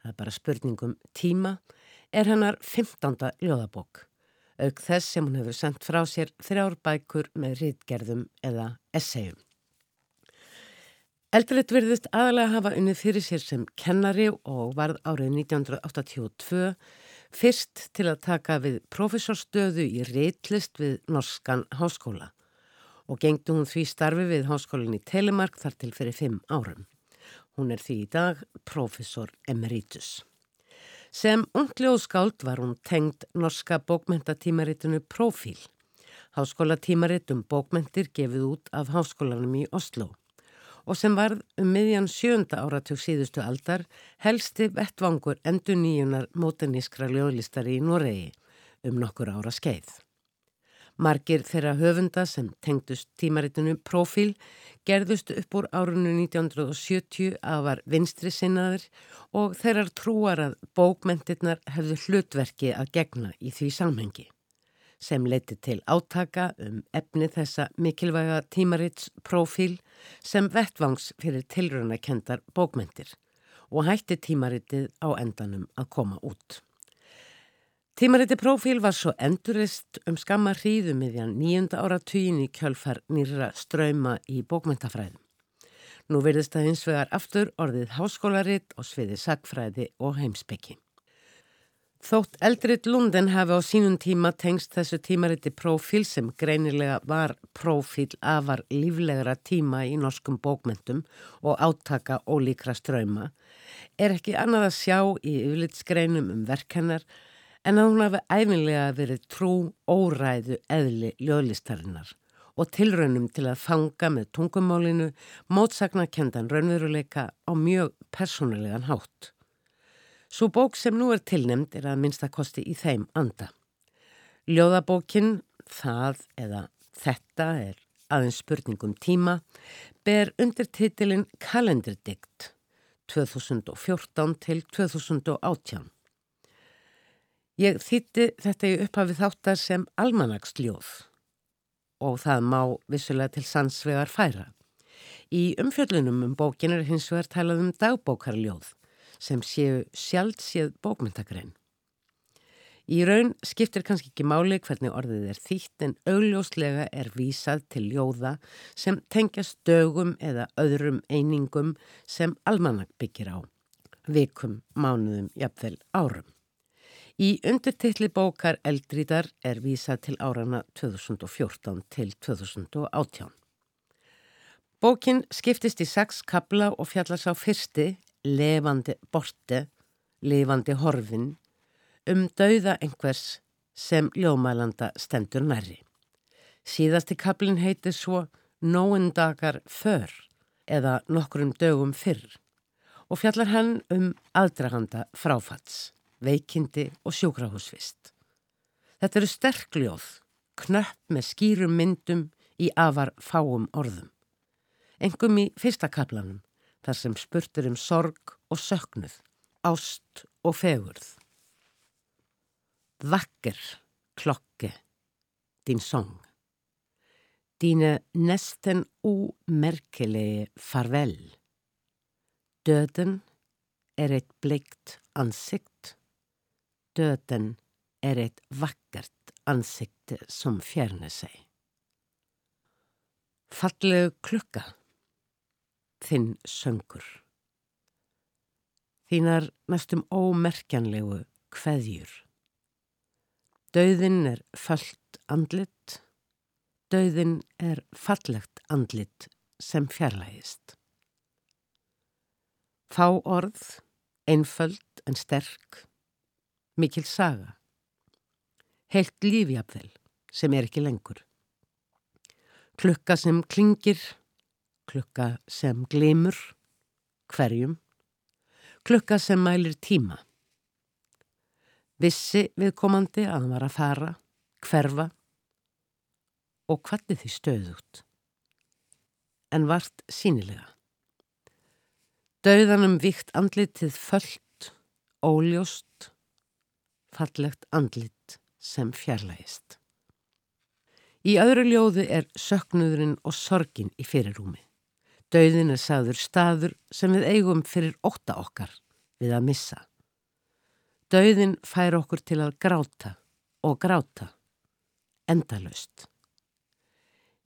það er bara spurningum tíma, er hennar 15. ljóðabók, auk þess sem hún hefur sendt frá sér þrjár bækur með rítgerðum eða essayum. Eldrið virðist aðalega hafa unnið fyrir sér sem kennari og varð árið 1982 fyrst til að taka við profesorstöðu í reitlist við Norskan háskóla og gengdu hún því starfi við háskólinni Telemark þar til fyrir fimm árum. Hún er því í dag profesor emeritus. Sem ungljóðskáld var hún tengd norska bókmentatímaritinu Profíl. Háskólatímarit um bókmentir gefið út af háskólanum í Oslo og sem varð um miðjan sjönda áratug síðustu aldar helsti vettvangur endur nýjunar mótenískra ljóðlistari í Noregi um nokkur ára skeið. Margir þeirra höfunda sem tengdust tímaritinu Profíl gerðust upp úr árunnu 1970 að var vinstri sinnaður og þeirrar trúar að bókmentirnar hefðu hlutverki að gegna í því samhengi sem leiti til átaka um efni þessa mikilvæga tímaritsprófíl sem vettvangs fyrir tilröðnakendar bókmentir og hætti tímaritið á endanum að koma út. Tímariti prófíl var svo endurist um skamma hríðum miðjan nýjunda ára í kjölfar nýra ströyma í bókmentafræðum. Nú verðist það hins vegar aftur orðið háskólaritt og sviði sagfræði og heimsbyggi. Þótt Eldrit Lunden hafi á sínum tíma tengst þessu tímariti prófíl sem greinilega var prófíl afar líflegra tíma í norskum bókmentum og átaka ólíkra ströyma, er ekki annað að sjá í yfirlitsgreinum um verkennar en að hún hafi æfinlega verið trú óræðu eðli ljóðlistarinnar og tilraunum til að fanga með tungumálinu mótsagnakendan raunveruleika á mjög persónulegan hátt. Svo bók sem nú er tilnemd er að minnstakosti í þeim anda. Ljóðabókin, það eða þetta er aðeins spurningum tíma, ber undir titilin Kalenderdikt 2014 til 2018. Ég þýtti þetta í upphafið þáttar sem almanagsljóð og það má vissulega til sannsvegar færa. Í umfjöllunum um bókin er hins vegar talað um dagbókarljóð sem séu sjálfséð bókmyndagrein. Í raun skiptir kannski ekki máli hvernig orðið er þýtt en augljóslega er vísað til ljóða sem tengjast dögum eða öðrum einingum sem almannak byggir á, vikum, mánuðum, jafnvel árum. Í undirtittli bókar Eldrítar er vísað til árana 2014 til 2018. Bókin skiptist í sex kabla og fjallast á fyrsti levandi borti, levandi horfin, um dauða einhvers sem ljómælanda stendur nærri. Síðasti kaplin heitir svo Nóen dagar för eða nokkrum dögum fyrr og fjallar hann um aðdraganda fráfats, veikindi og sjúkrahúsvist. Þetta eru sterkljóð, knöpp með skýrum myndum í afar fáum orðum. Engum í fyrsta kaplanum þar sem spurtur um sorg og söknuð, ást og fegurð. Vakker klokke, din sång. Dine nesten umerkelige farvel. Døden er et blikt ansikt. Døden er et vakkert ansikte som fjerner seg. Fallegu klukka þinn söngur. Þínar næstum ómerkjanlegu kveðjur. Dauðin er fallt andlit, dauðin er fallegt andlit sem fjarlægist. Fá orð, einföld en sterk, mikil saga. Heilt lífjafðel sem er ekki lengur. Klukka sem klingir, klukka sem glimur, hverjum, klukka sem mælir tíma. Vissi viðkomandi að hann var að fara, hverfa og kvallið því stöðut, en vart sínilega. Dauðanum vikt andlitið föllt, óljóst, fallegt andlit sem fjarlægist. Í öðru ljóðu er söknuðurinn og sorgin í fyrirrúmi. Dauðin er sagður staður sem við eigum fyrir óta okkar við að missa. Dauðin fær okkur til að gráta og gráta, endalöst.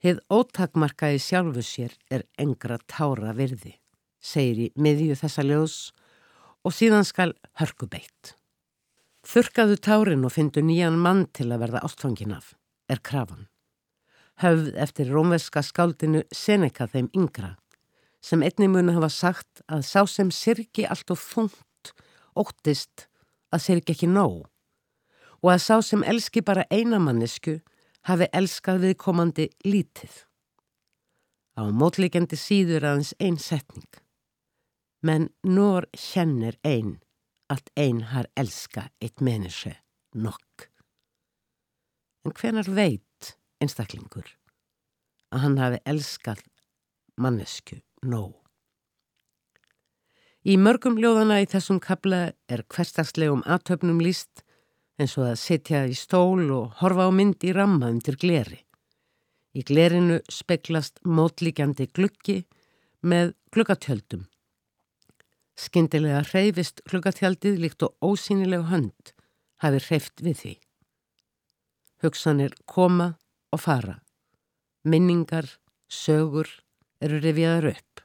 Hið ótakmarkaði sjálfu sér er engra tára virði, segir í miðju þessa ljós og síðan skal hörku beitt. Þurkaðu tárin og fyndu nýjan mann til að verða ástfangin af, er krafan. Höfð eftir rómverska skáldinu Seneca þeim yngra sem einni muni hafa sagt að sá sem sirki allt og þungt óttist að sirki ekki nóg og að sá sem elski bara einamannisku hafi elskað viðkomandi lítið. Á mótleikendi síður aðeins einn setning. Men nór kennir einn að einn har elska eitt menneske nokk. En hvenar veit einstaklingur að hann hafi elskað mannesku nóg? Í mörgum ljóðana í þessum kabla er hverstagslegum aðtöfnum líst eins og að setja í stól og horfa á mynd í ramma undir gleri. Í glerinu speklast mótlíkjandi gluggi með glugatjöldum. Skindilega hreyfist glugatjaldið líkt og ósýnileg hönd hafi hreyft við því. Hugsanir koma og fara. Minningar, sögur eru rifjaðar upp.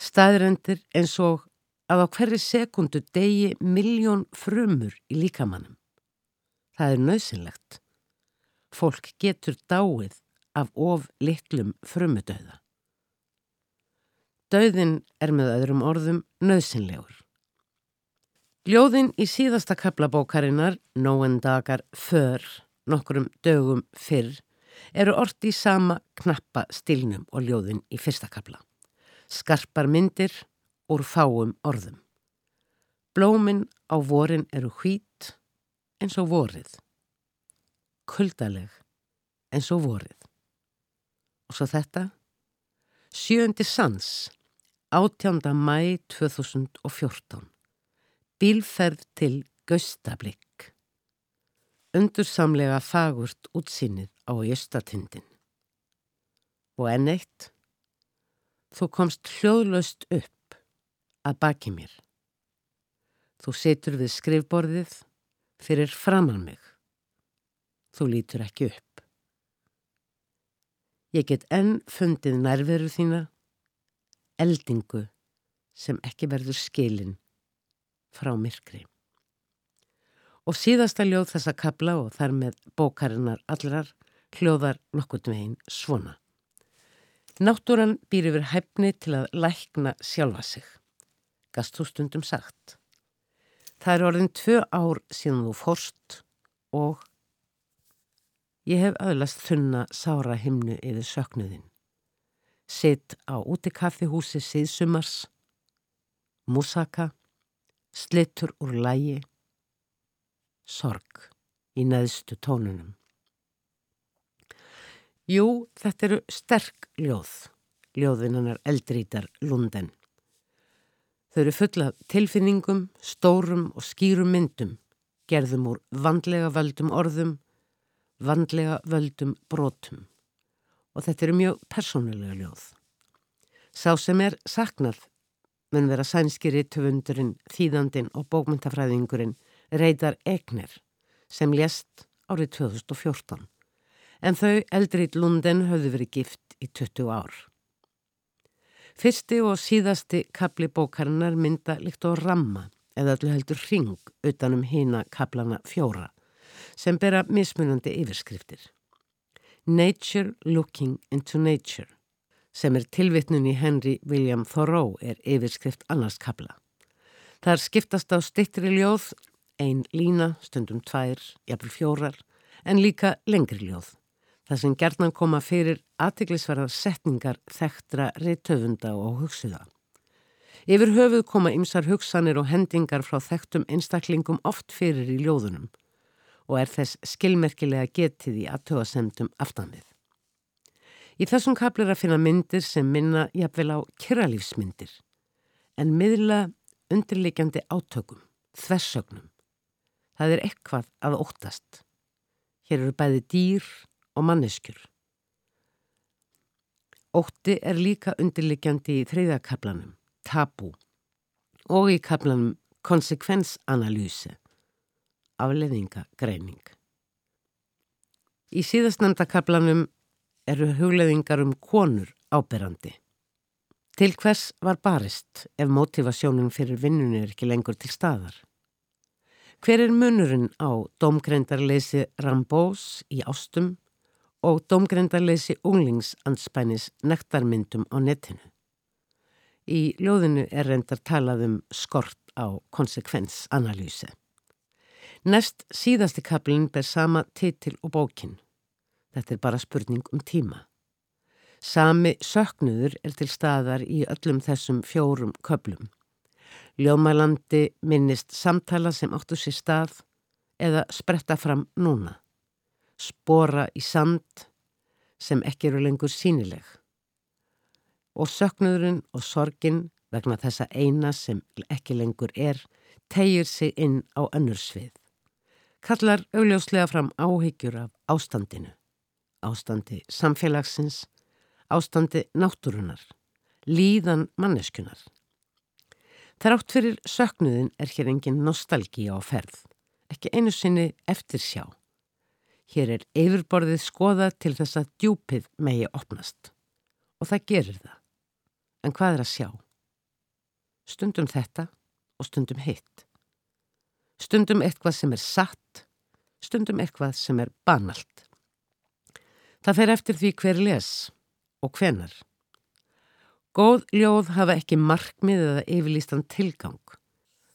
Staðrendir eins og að á hverri sekundu degi miljón frumur í líkamannum. Það er nöðsynlegt. Fólk getur dáið af of litlum frumudauða. Dauðin er með öðrum orðum nöðsynlegur. Ljóðin í síðasta kaplabókarinnar, Nóen dagar för, nokkrum dögum fyrr, eru orti í sama knappa stilnum og ljóðin í fyrsta kapla. Skarpar myndir úr fáum orðum. Blómin á vorin eru hvít eins og vorið. Kuldaleg eins og vorið. Og svo þetta? Sjöndi sans, 18. mæ 2014. Bílferð til Gaustablík. Undursamlega fagurt útsinnið á Jöstatindin. Og enn eitt, þú komst hljóðlaust upp að baki mér. Þú setur við skrifborðið fyrir framann mig. Þú lítur ekki upp. Ég get enn fundið nærveru þína, eldingu sem ekki verður skilin frá myrkri. Og síðasta ljóð þessa kabla og þar með bókarinnar allrar hljóðar nokkurt megin svona. Náttúran býr yfir hæfni til að lækna sjálfa sig. Gast þú stundum sagt. Það er orðin tvö ár síðan þú forst og Ég hef öðlast þunna sára himnu yfir söknuðin. Sitt á útikaffihúsi síðsumars, músaka, slittur úr lægi, sorg í neðstu tónunum. Jú, þetta eru sterk ljóð, ljóðinnanar eldrítar Lunden. Þau eru fulla tilfinningum, stórum og skýrum myndum, gerðum úr vandlega völdum orðum, vandlega völdum brotum og þetta eru mjög persónulega ljóð. Sá sem er saknað mun vera sænskiri töfundurinn, þýðandinn og bókmyndafræðingurinn Reidar Egner sem lést árið 2014 en þau eldrið Lunden höfðu verið gift í 20 ár. Fyrsti og síðasti kapli bókarinnar mynda líkt á ramma eða allir heldur ring utanum hína kaplana fjóra sem bera mismunandi yfirskriftir. Nature Looking into Nature sem er tilvittnun í Henry William Thoreau er yfirskrift annars kabla. Það er skiptast á stittri ljóð, ein lína, stundum tvær, jafnvel fjórar, en líka lengri ljóð. Það sem gerðnan koma fyrir aðtiklisverðar setningar þekktra reytöfunda og hugsuða. Yfir höfuð koma ymsar hugsanir og hendingar frá þekktum einstaklingum oft fyrir í ljóðunum og er þess skilmerkilega getið í aðtöðasemdum aftanvið. Í þessum kaplir að finna myndir sem minna jafnvel á kyrralífsmyndir en miðla undirleikjandi átökum, þversögnum. Það er eitthvað að óttast. Hér eru bæði dýr og manneskjur. Ótti er líka undirleikjandi í þreyðakaplanum, tabu og í kaplanum konsekvensanalýse afleðingagreining. Í síðastnæmdakablanum eru hugleðingar um konur áberandi. Til hvers var barist ef mótivasjónum fyrir vinnunni er ekki lengur til staðar? Hver er munurinn á domgreindarleysi Rambós í ástum og domgreindarleysi unglingsanspænis nektarmyndum á netinu? Í ljóðinu er reyndar talað um skort á konsekvensanalýse. Nest síðasti kaplinn ber sama titil og bókin. Þetta er bara spurning um tíma. Sami söknuður er til staðar í öllum þessum fjórum köplum. Ljóðmælandi minnist samtala sem áttu sér stað eða spretta fram núna. Spora í sand sem ekki eru lengur sínileg. Og söknuðurinn og sorgin vegna þessa eina sem ekki lengur er tegir sig inn á önnur svið. Kallar augljóslega fram áhyggjur af ástandinu. Ástandi samfélagsins, ástandi náttúrunar, líðan manneskunar. Þrátt fyrir söknuðin er hér engin nostalgí á ferð, ekki einu sinni eftir sjá. Hér er yfirborðið skoða til þess að djúpið megi opnast. Og það gerir það. En hvað er að sjá? Stundum þetta og stundum hitt. Stundum eitthvað sem er satt, stundum eitthvað sem er banalt. Það fer eftir því hver les og hvenar. Góð ljóð hafa ekki markmið eða yfirlýstan tilgang.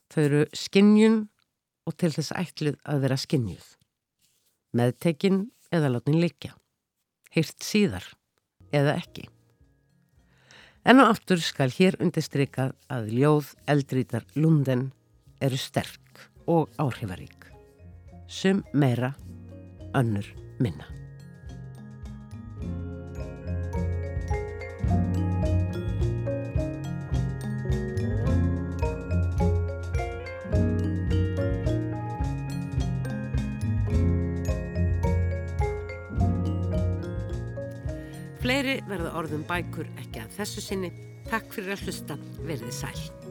Þau eru skinnjun og til þess ætlið að vera skinnjuð. Meðtekinn eða látin líkja. Hýrt síðar eða ekki. En á aftur skal hér undirstrykað að ljóð eldrítar lunden eru sterk og áhrifarík. Sum meira, önnur minna. Fleiri verða orðum bækur ekki að þessu sinni. Takk fyrir að hlusta. Verðið sæl.